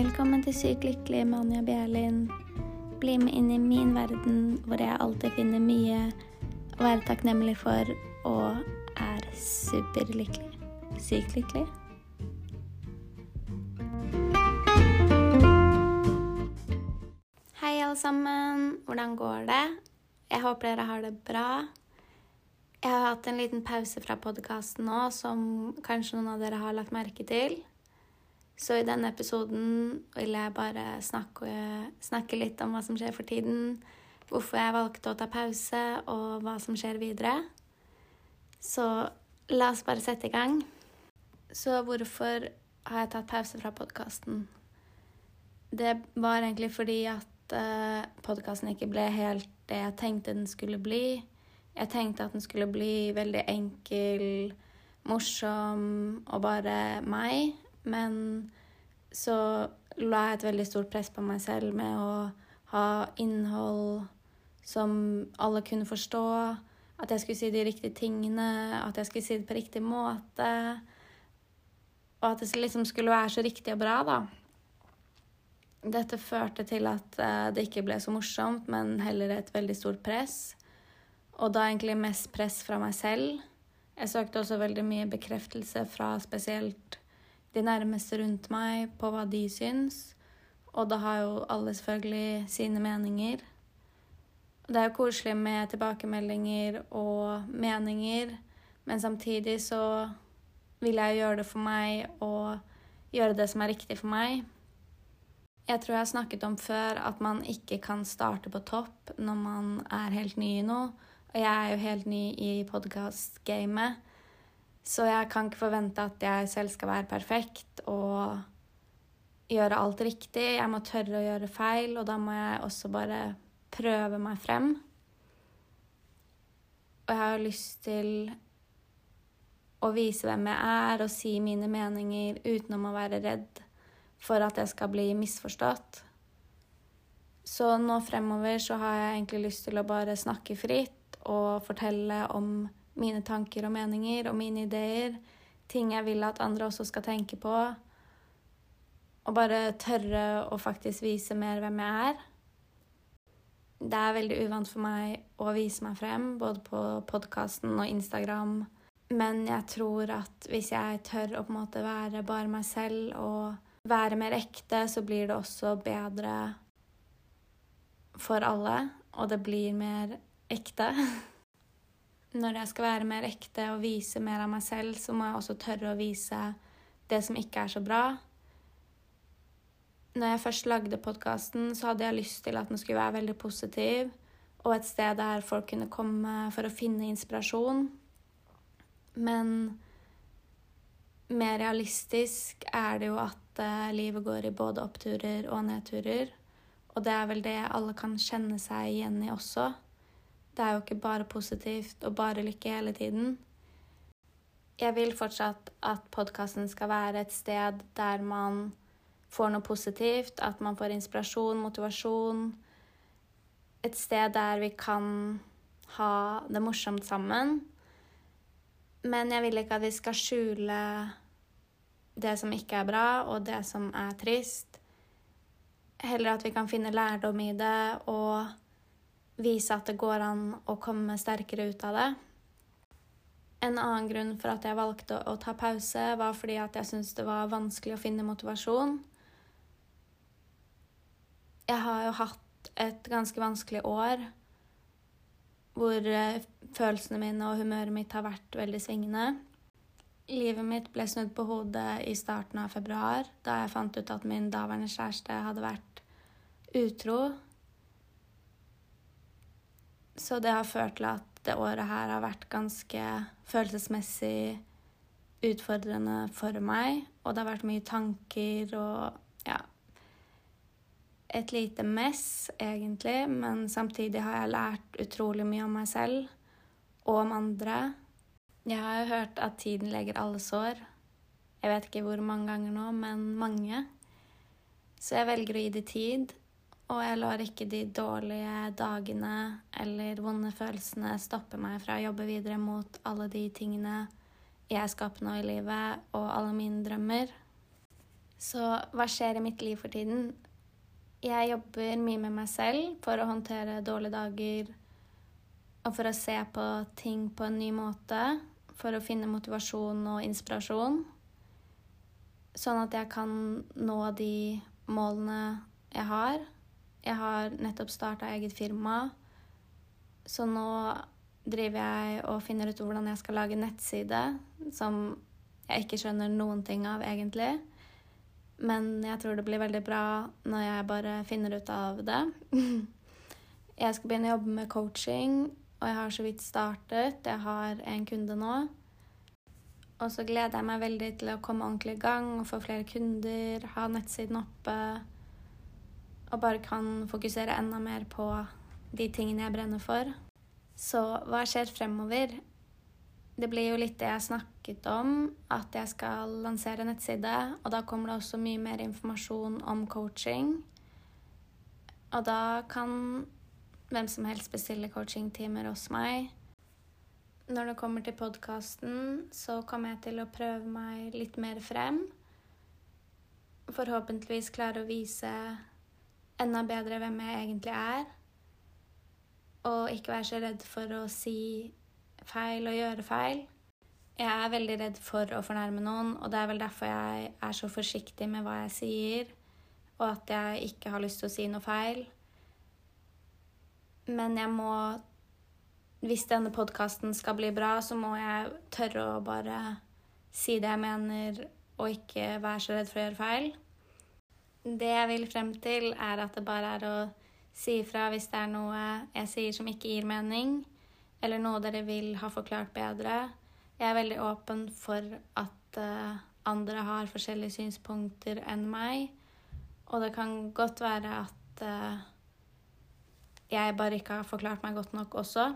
Velkommen til Sykt lykkelig med Anja Bjerlin. Bli med inn i min verden hvor jeg alltid finner mye å være takknemlig for og er superlykkelig. Sykt lykkelig. Hei, alle sammen. Hvordan går det? Jeg håper dere har det bra. Jeg har hatt en liten pause fra podkasten nå, som kanskje noen av dere har lagt merke til. Så i denne episoden vil jeg bare snakke, snakke, litt om hva som skjer for tiden, hvorfor jeg valgte å ta pause, og hva som skjer videre. Så la oss bare sette i gang. Så hvorfor har jeg tatt pause fra podkasten? Det var egentlig fordi at uh, podkasten ikke ble helt det jeg tenkte den skulle bli. Jeg tenkte at den skulle bli veldig enkel, morsom og bare meg. Men så la jeg et veldig stort press på meg selv med å ha innhold som alle kunne forstå. At jeg skulle si de riktige tingene, at jeg skulle si det på riktig måte. Og at det liksom skulle være så riktig og bra, da. Dette førte til at eh, det ikke ble så morsomt, men heller et veldig stort press. Og da egentlig mest press fra meg selv. Jeg søkte også veldig mye bekreftelse fra spesielt de nærmeste rundt meg på hva de syns. Og da har jo alle selvfølgelig sine meninger. Det er jo koselig med tilbakemeldinger og meninger, men samtidig så vil jeg jo gjøre det for meg og gjøre det som er riktig for meg. Jeg tror jeg har snakket om før at man ikke kan starte på topp når man er helt ny i noe. Og jeg er jo helt ny i podkast-gamet, så jeg kan ikke forvente at jeg selv skal være perfekt og gjøre alt riktig. Jeg må tørre å gjøre feil, og da må jeg også bare prøve meg frem. Og jeg har lyst til å vise hvem jeg er, og si mine meninger utenom å være redd for at jeg skal bli misforstått. Så nå fremover så har jeg egentlig lyst til å bare snakke fritt og fortelle om mine tanker og meninger og mine ideer. Ting jeg vil at andre også skal tenke på. Og bare tørre å faktisk vise mer hvem jeg er. Det er veldig uvant for meg å vise meg frem, både på podkasten og Instagram. Men jeg tror at hvis jeg tør å på en måte være bare meg selv og være mer ekte, så blir det også bedre for alle. Og det blir mer ekte. Når jeg skal være mer ekte og vise mer av meg selv, så må jeg også tørre å vise det som ikke er så bra. Når jeg først lagde podkasten, så hadde jeg lyst til at den skulle være veldig positiv, og et sted der folk kunne komme for å finne inspirasjon. Men mer realistisk er det jo at uh, livet går i både oppturer og nedturer. Og det er vel det alle kan kjenne seg igjen i også. Det er jo ikke bare positivt og bare lykke hele tiden. Jeg vil fortsatt at podkasten skal være et sted der man får noe positivt, at man får inspirasjon, motivasjon. Et sted der vi kan ha det morsomt sammen. Men jeg vil ikke at vi skal skjule det som ikke er bra, og det som er trist. Heller at vi kan finne lærdom i det og vise at det går an å komme sterkere ut av det. En annen grunn for at jeg valgte å ta pause, var fordi at jeg syntes det var vanskelig å finne motivasjon. Jeg har jo hatt et ganske vanskelig år hvor eh, følelsene mine og humøret mitt har vært veldig svingende. Livet mitt ble snudd på hodet i starten av februar, da jeg fant ut at min daværende kjæreste hadde vært utro så det har ført til at det året her har vært ganske følelsesmessig utfordrende for meg. Og det har vært mye tanker og ja Et lite mess, egentlig, men samtidig har jeg lært utrolig mye om meg selv og om andre. Jeg har jo hørt at tiden legger alle sår. Jeg vet ikke hvor mange ganger nå, men mange. Så jeg velger å gi det tid. Og jeg lar ikke de dårlige dagene eller vonde følelsene stoppe meg fra å jobbe videre mot alle de tingene jeg skal oppnå i livet, og alle mine drømmer. Så hva skjer i mitt liv for tiden? Jeg jobber mye med meg selv for å håndtere dårlige dager og for å se på ting på en ny måte. For å finne motivasjon og inspirasjon. Sånn at jeg kan nå de målene jeg har. Jeg har nettopp starta eget firma, så nå driver jeg og finner ut hvordan jeg skal lage nettside, som jeg ikke skjønner noen ting av, egentlig. Men jeg tror det blir veldig bra når jeg bare finner ut av det. Jeg skal begynne å jobbe med coaching, og jeg har så vidt startet. Jeg har en kunde nå. Og så gleder jeg meg veldig til å komme ordentlig i gang og få flere kunder, ha nettsiden oppe. Og bare kan fokusere enda mer på de tingene jeg brenner for. Så hva skjer fremover? Det blir jo litt det jeg snakket om, at jeg skal lansere nettside. Og da kommer det også mye mer informasjon om coaching. Og da kan hvem som helst bestille coachingtimer hos meg. Når det kommer til podkasten, så kommer jeg til å prøve meg litt mer frem. Forhåpentligvis klare å vise enda bedre hvem jeg egentlig er. Og ikke være så redd for å si feil og gjøre feil. Jeg er veldig redd for å fornærme noen, og det er vel derfor jeg er så forsiktig med hva jeg sier, og at jeg ikke har lyst til å si noe feil. Men jeg må Hvis denne podkasten skal bli bra, så må jeg tørre å bare si det jeg mener, og ikke være så redd for å gjøre feil. Det jeg vil frem til, er at det bare er å si ifra hvis det er noe jeg sier som ikke gir mening eller noe dere vil ha forklart bedre. Jeg er veldig åpen for at uh, andre har forskjellige synspunkter enn meg. Og det kan godt være at uh, jeg bare ikke har forklart meg godt nok også.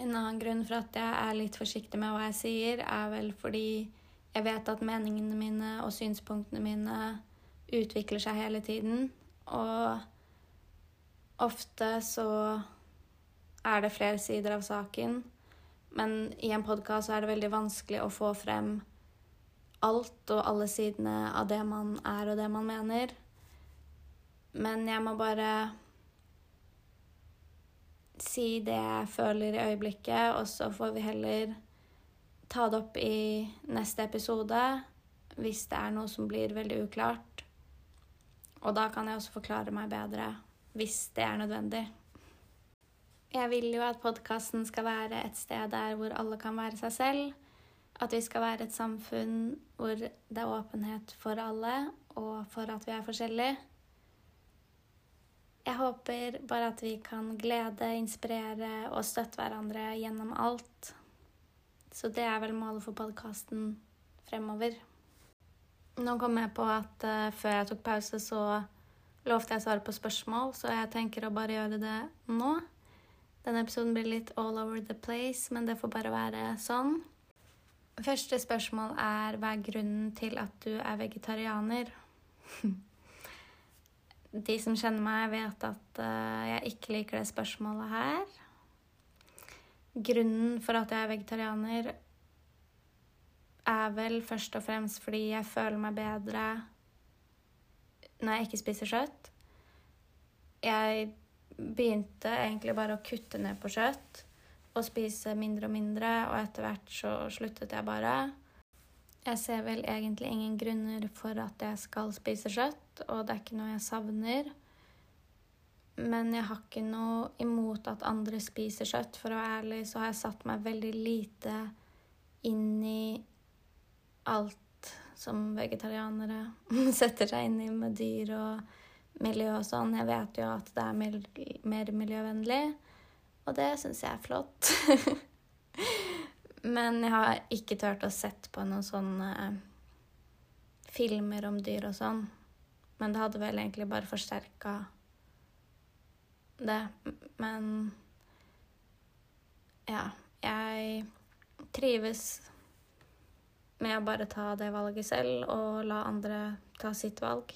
En annen grunn for at jeg er litt forsiktig med hva jeg sier, er vel fordi jeg vet at meningene mine og synspunktene mine utvikler seg hele tiden. Og ofte så er det flere sider av saken. Men i en podkast er det veldig vanskelig å få frem alt og alle sidene av det man er og det man mener. Men jeg må bare si det jeg føler i øyeblikket, og så får vi heller ta det opp i neste episode hvis det er noe som blir veldig uklart. Og da kan jeg også forklare meg bedre hvis det er nødvendig. Jeg vil jo at podkasten skal være et sted der hvor alle kan være seg selv. At vi skal være et samfunn hvor det er åpenhet for alle, og for at vi er forskjellige. Jeg håper bare at vi kan glede, inspirere og støtte hverandre gjennom alt. Så det er vel målet for podkasten fremover. Nå kom jeg på at uh, før jeg tok pause, så lovte jeg å svare på spørsmål, så jeg tenker å bare gjøre det nå. Denne episoden blir litt all over the place, men det får bare være sånn. Første spørsmål er hva er grunnen til at du er vegetarianer? De som kjenner meg, vet at uh, jeg ikke liker det spørsmålet her. Grunnen for at jeg er vegetarianer, er vel først og fremst fordi jeg føler meg bedre når jeg ikke spiser kjøtt. Jeg begynte egentlig bare å kutte ned på kjøtt og spise mindre og mindre, og etter hvert så sluttet jeg bare. Jeg ser vel egentlig ingen grunner for at jeg skal spise kjøtt, og det er ikke noe jeg savner. Men jeg har ikke noe imot at andre spiser kjøtt. For å være ærlig så har jeg satt meg veldig lite inn i alt som vegetarianere setter seg inn i med dyr og miljø og sånn. Jeg vet jo at det er mer, miljøvennlig, og det syns jeg er flott. Men jeg har ikke turt å sett på noen sånne eh, filmer om dyr og sånn. Men det hadde vel egentlig bare forsterka det. Men ja, jeg trives med å bare ta det valget selv og la andre ta sitt valg.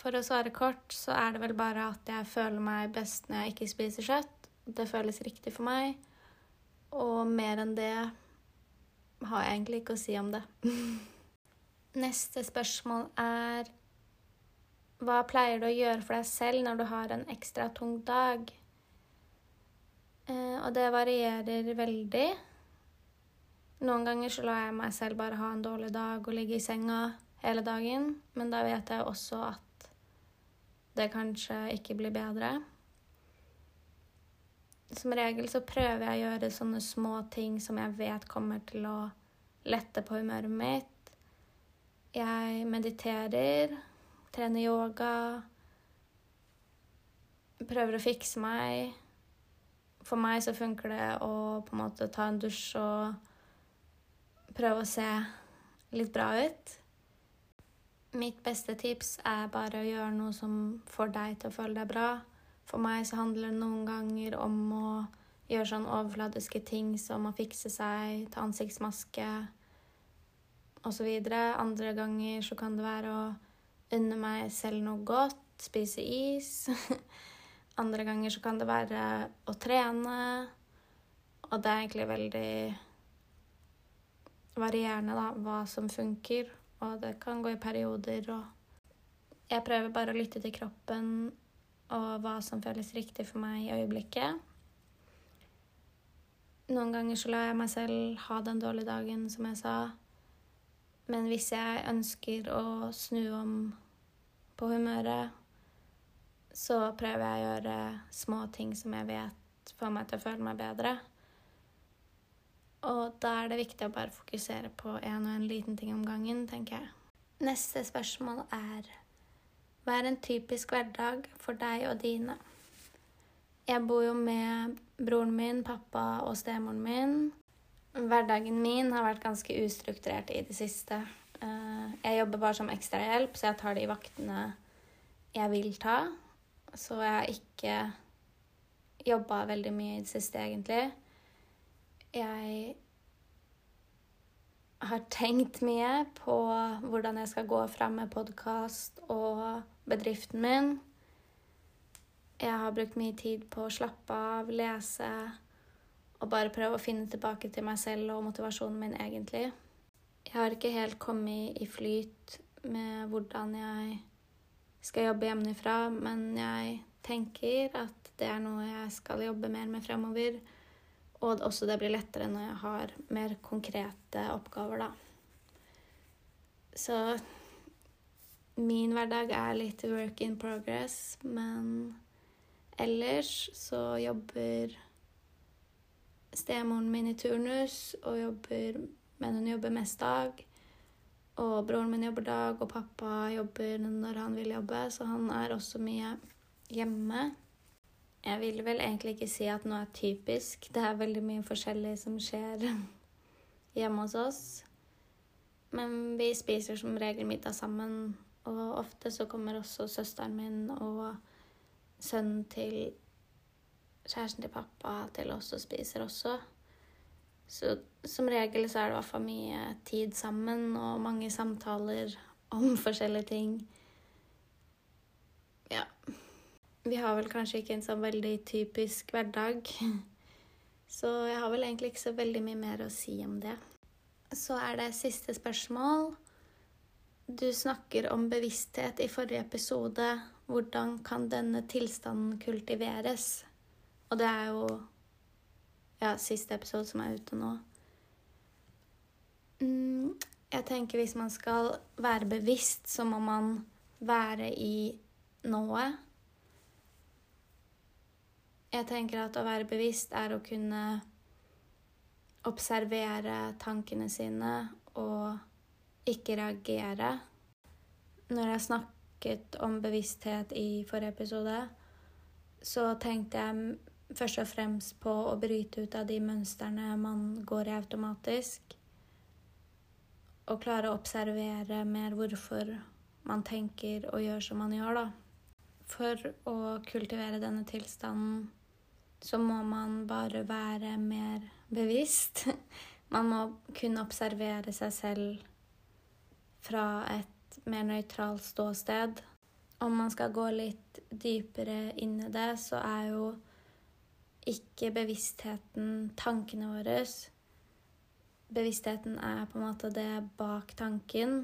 For å svare kort, så er det vel bare at jeg føler meg best når jeg ikke spiser kjøtt. Det føles riktig for meg. Og mer enn det har jeg egentlig ikke å si om det. Neste spørsmål er Hva pleier du å gjøre for deg selv når du har en ekstra tung dag? Eh, og det varierer veldig. Noen ganger så lar jeg meg selv bare ha en dårlig dag og ligge i senga hele dagen, men da vet jeg også at det kanskje ikke blir bedre. Som regel så prøver jeg å gjøre sånne små ting som jeg vet kommer til å lette på humøret mitt. Jeg mediterer, trener yoga, prøver å fikse meg. For meg så funker det å på en måte ta en dusj og prøve å se litt bra ut. Mitt beste tips er bare å gjøre noe som får deg til å føle deg bra. For meg så handler det noen ganger om å gjøre sånn overfladiske ting som å fikse seg, ta ansiktsmaske osv. Andre ganger så kan det være å unne meg selv noe godt, spise is. Andre ganger så kan det være å trene. Og det er egentlig veldig varierende, da, hva som funker. Og det kan gå i perioder, og Jeg prøver bare å lytte til kroppen og hva som føles riktig for meg i øyeblikket. Noen ganger så lar jeg meg selv ha den dårlige dagen, som jeg sa. Men hvis jeg ønsker å snu om på humøret, så prøver jeg å gjøre små ting som jeg vet får meg til å føle meg bedre. Og da er det viktig å bare fokusere på en og en liten ting om gangen, tenker jeg. Neste spørsmål er Hva er en typisk hverdag for deg og dine? Jeg bor jo med broren min, pappa og stemoren min. Hverdagen min har vært ganske ustrukturert i det siste. Eh, jeg jobber bare som ekstrahjelp, så jeg tar de vaktene jeg vil ta. Så jeg har ikke jobba veldig mye i det siste, egentlig jeg har tenkt mye på hvordan jeg skal gå fram med podkast og bedriften min. Jeg har brukt mye tid på å slappe av, lese og bare prøve å finne tilbake til meg selv og motivasjonen min, egentlig. Jeg har ikke helt kommet i flyt med hvordan jeg skal jobbe hjemmefra, men jeg tenker at det er noe jeg skal jobbe mer med fremover. Og også det blir lettere når jeg har mer konkrete oppgaver, da. Så min hverdag er litt work in progress, men ellers så jobber stemoren min i turnus og jobber Men hun jobber mest dag. Og broren min jobber dag, og pappa jobber når han vil jobbe, så han er også mye hjemme. Jeg vil vel egentlig ikke si at noe er typisk. Det er veldig mye forskjellig som skjer hjemme hos oss. Men vi spiser som regel middag sammen, og ofte så kommer også søsteren min og sønnen til kjæresten til pappa til oss og spiser også. Så som regel så er det i hvert fall mye tid sammen og mange samtaler om forskjellige ting. Ja. Vi har vel kanskje ikke en sånn veldig typisk hverdag. Så jeg har vel egentlig ikke så veldig mye mer å si om det. Så er det siste spørsmål. Du snakker om bevissthet i forrige episode. Hvordan kan denne tilstanden kultiveres? Og det er jo ja, siste episode som er ute nå. Mm, jeg tenker hvis man skal være bevisst, så må man være i nået. Jeg tenker at å være bevisst er å kunne observere tankene sine og ikke reagere. Når jeg snakket om bevissthet i forrige episode, så tenkte jeg først og fremst på å bryte ut av de mønstrene man går i automatisk. Og klare å observere mer hvorfor man tenker og gjør som man gjør, da. For å kultivere denne tilstanden så må man bare være mer bevisst. Man må kunne observere seg selv fra et mer nøytralt ståsted. Om man skal gå litt dypere inn i det, så er jo ikke bevisstheten tankene våre. Bevisstheten er på en måte det bak tanken.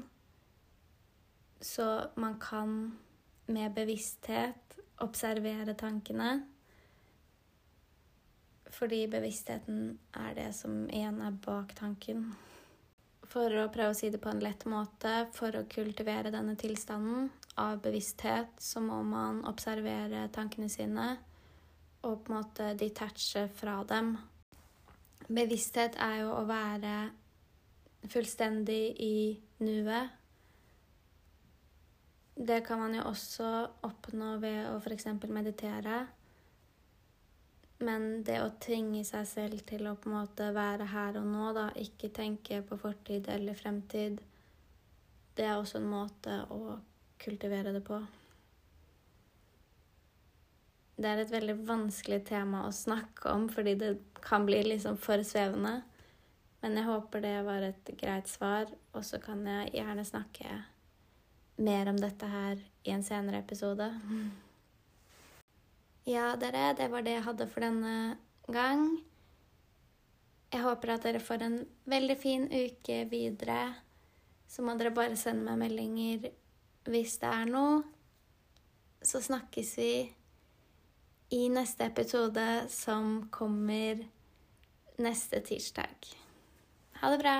Så man kan med bevissthet observere tankene. Fordi bevisstheten er det som igjen er bak tanken. For å prøve å si det på en lett måte, for å kultivere denne tilstanden av bevissthet, så må man observere tankene sine og på en måte detache fra dem. Bevissthet er jo å være fullstendig i nuet. Det kan man jo også oppnå ved å f.eks. meditere. Men det å tvinge seg selv til å på en måte være her og nå, da, ikke tenke på fortid eller fremtid, det er også en måte å kultivere det på. Det er et veldig vanskelig tema å snakke om fordi det kan bli liksom for svevende. Men jeg håper det var et greit svar, og så kan jeg gjerne snakke mer om dette her i en senere episode. Ja, dere, det var det jeg hadde for denne gang. Jeg håper at dere får en veldig fin uke videre. Så må dere bare sende meg meldinger hvis det er noe. Så snakkes vi i neste episode som kommer neste tirsdag. Ha det bra.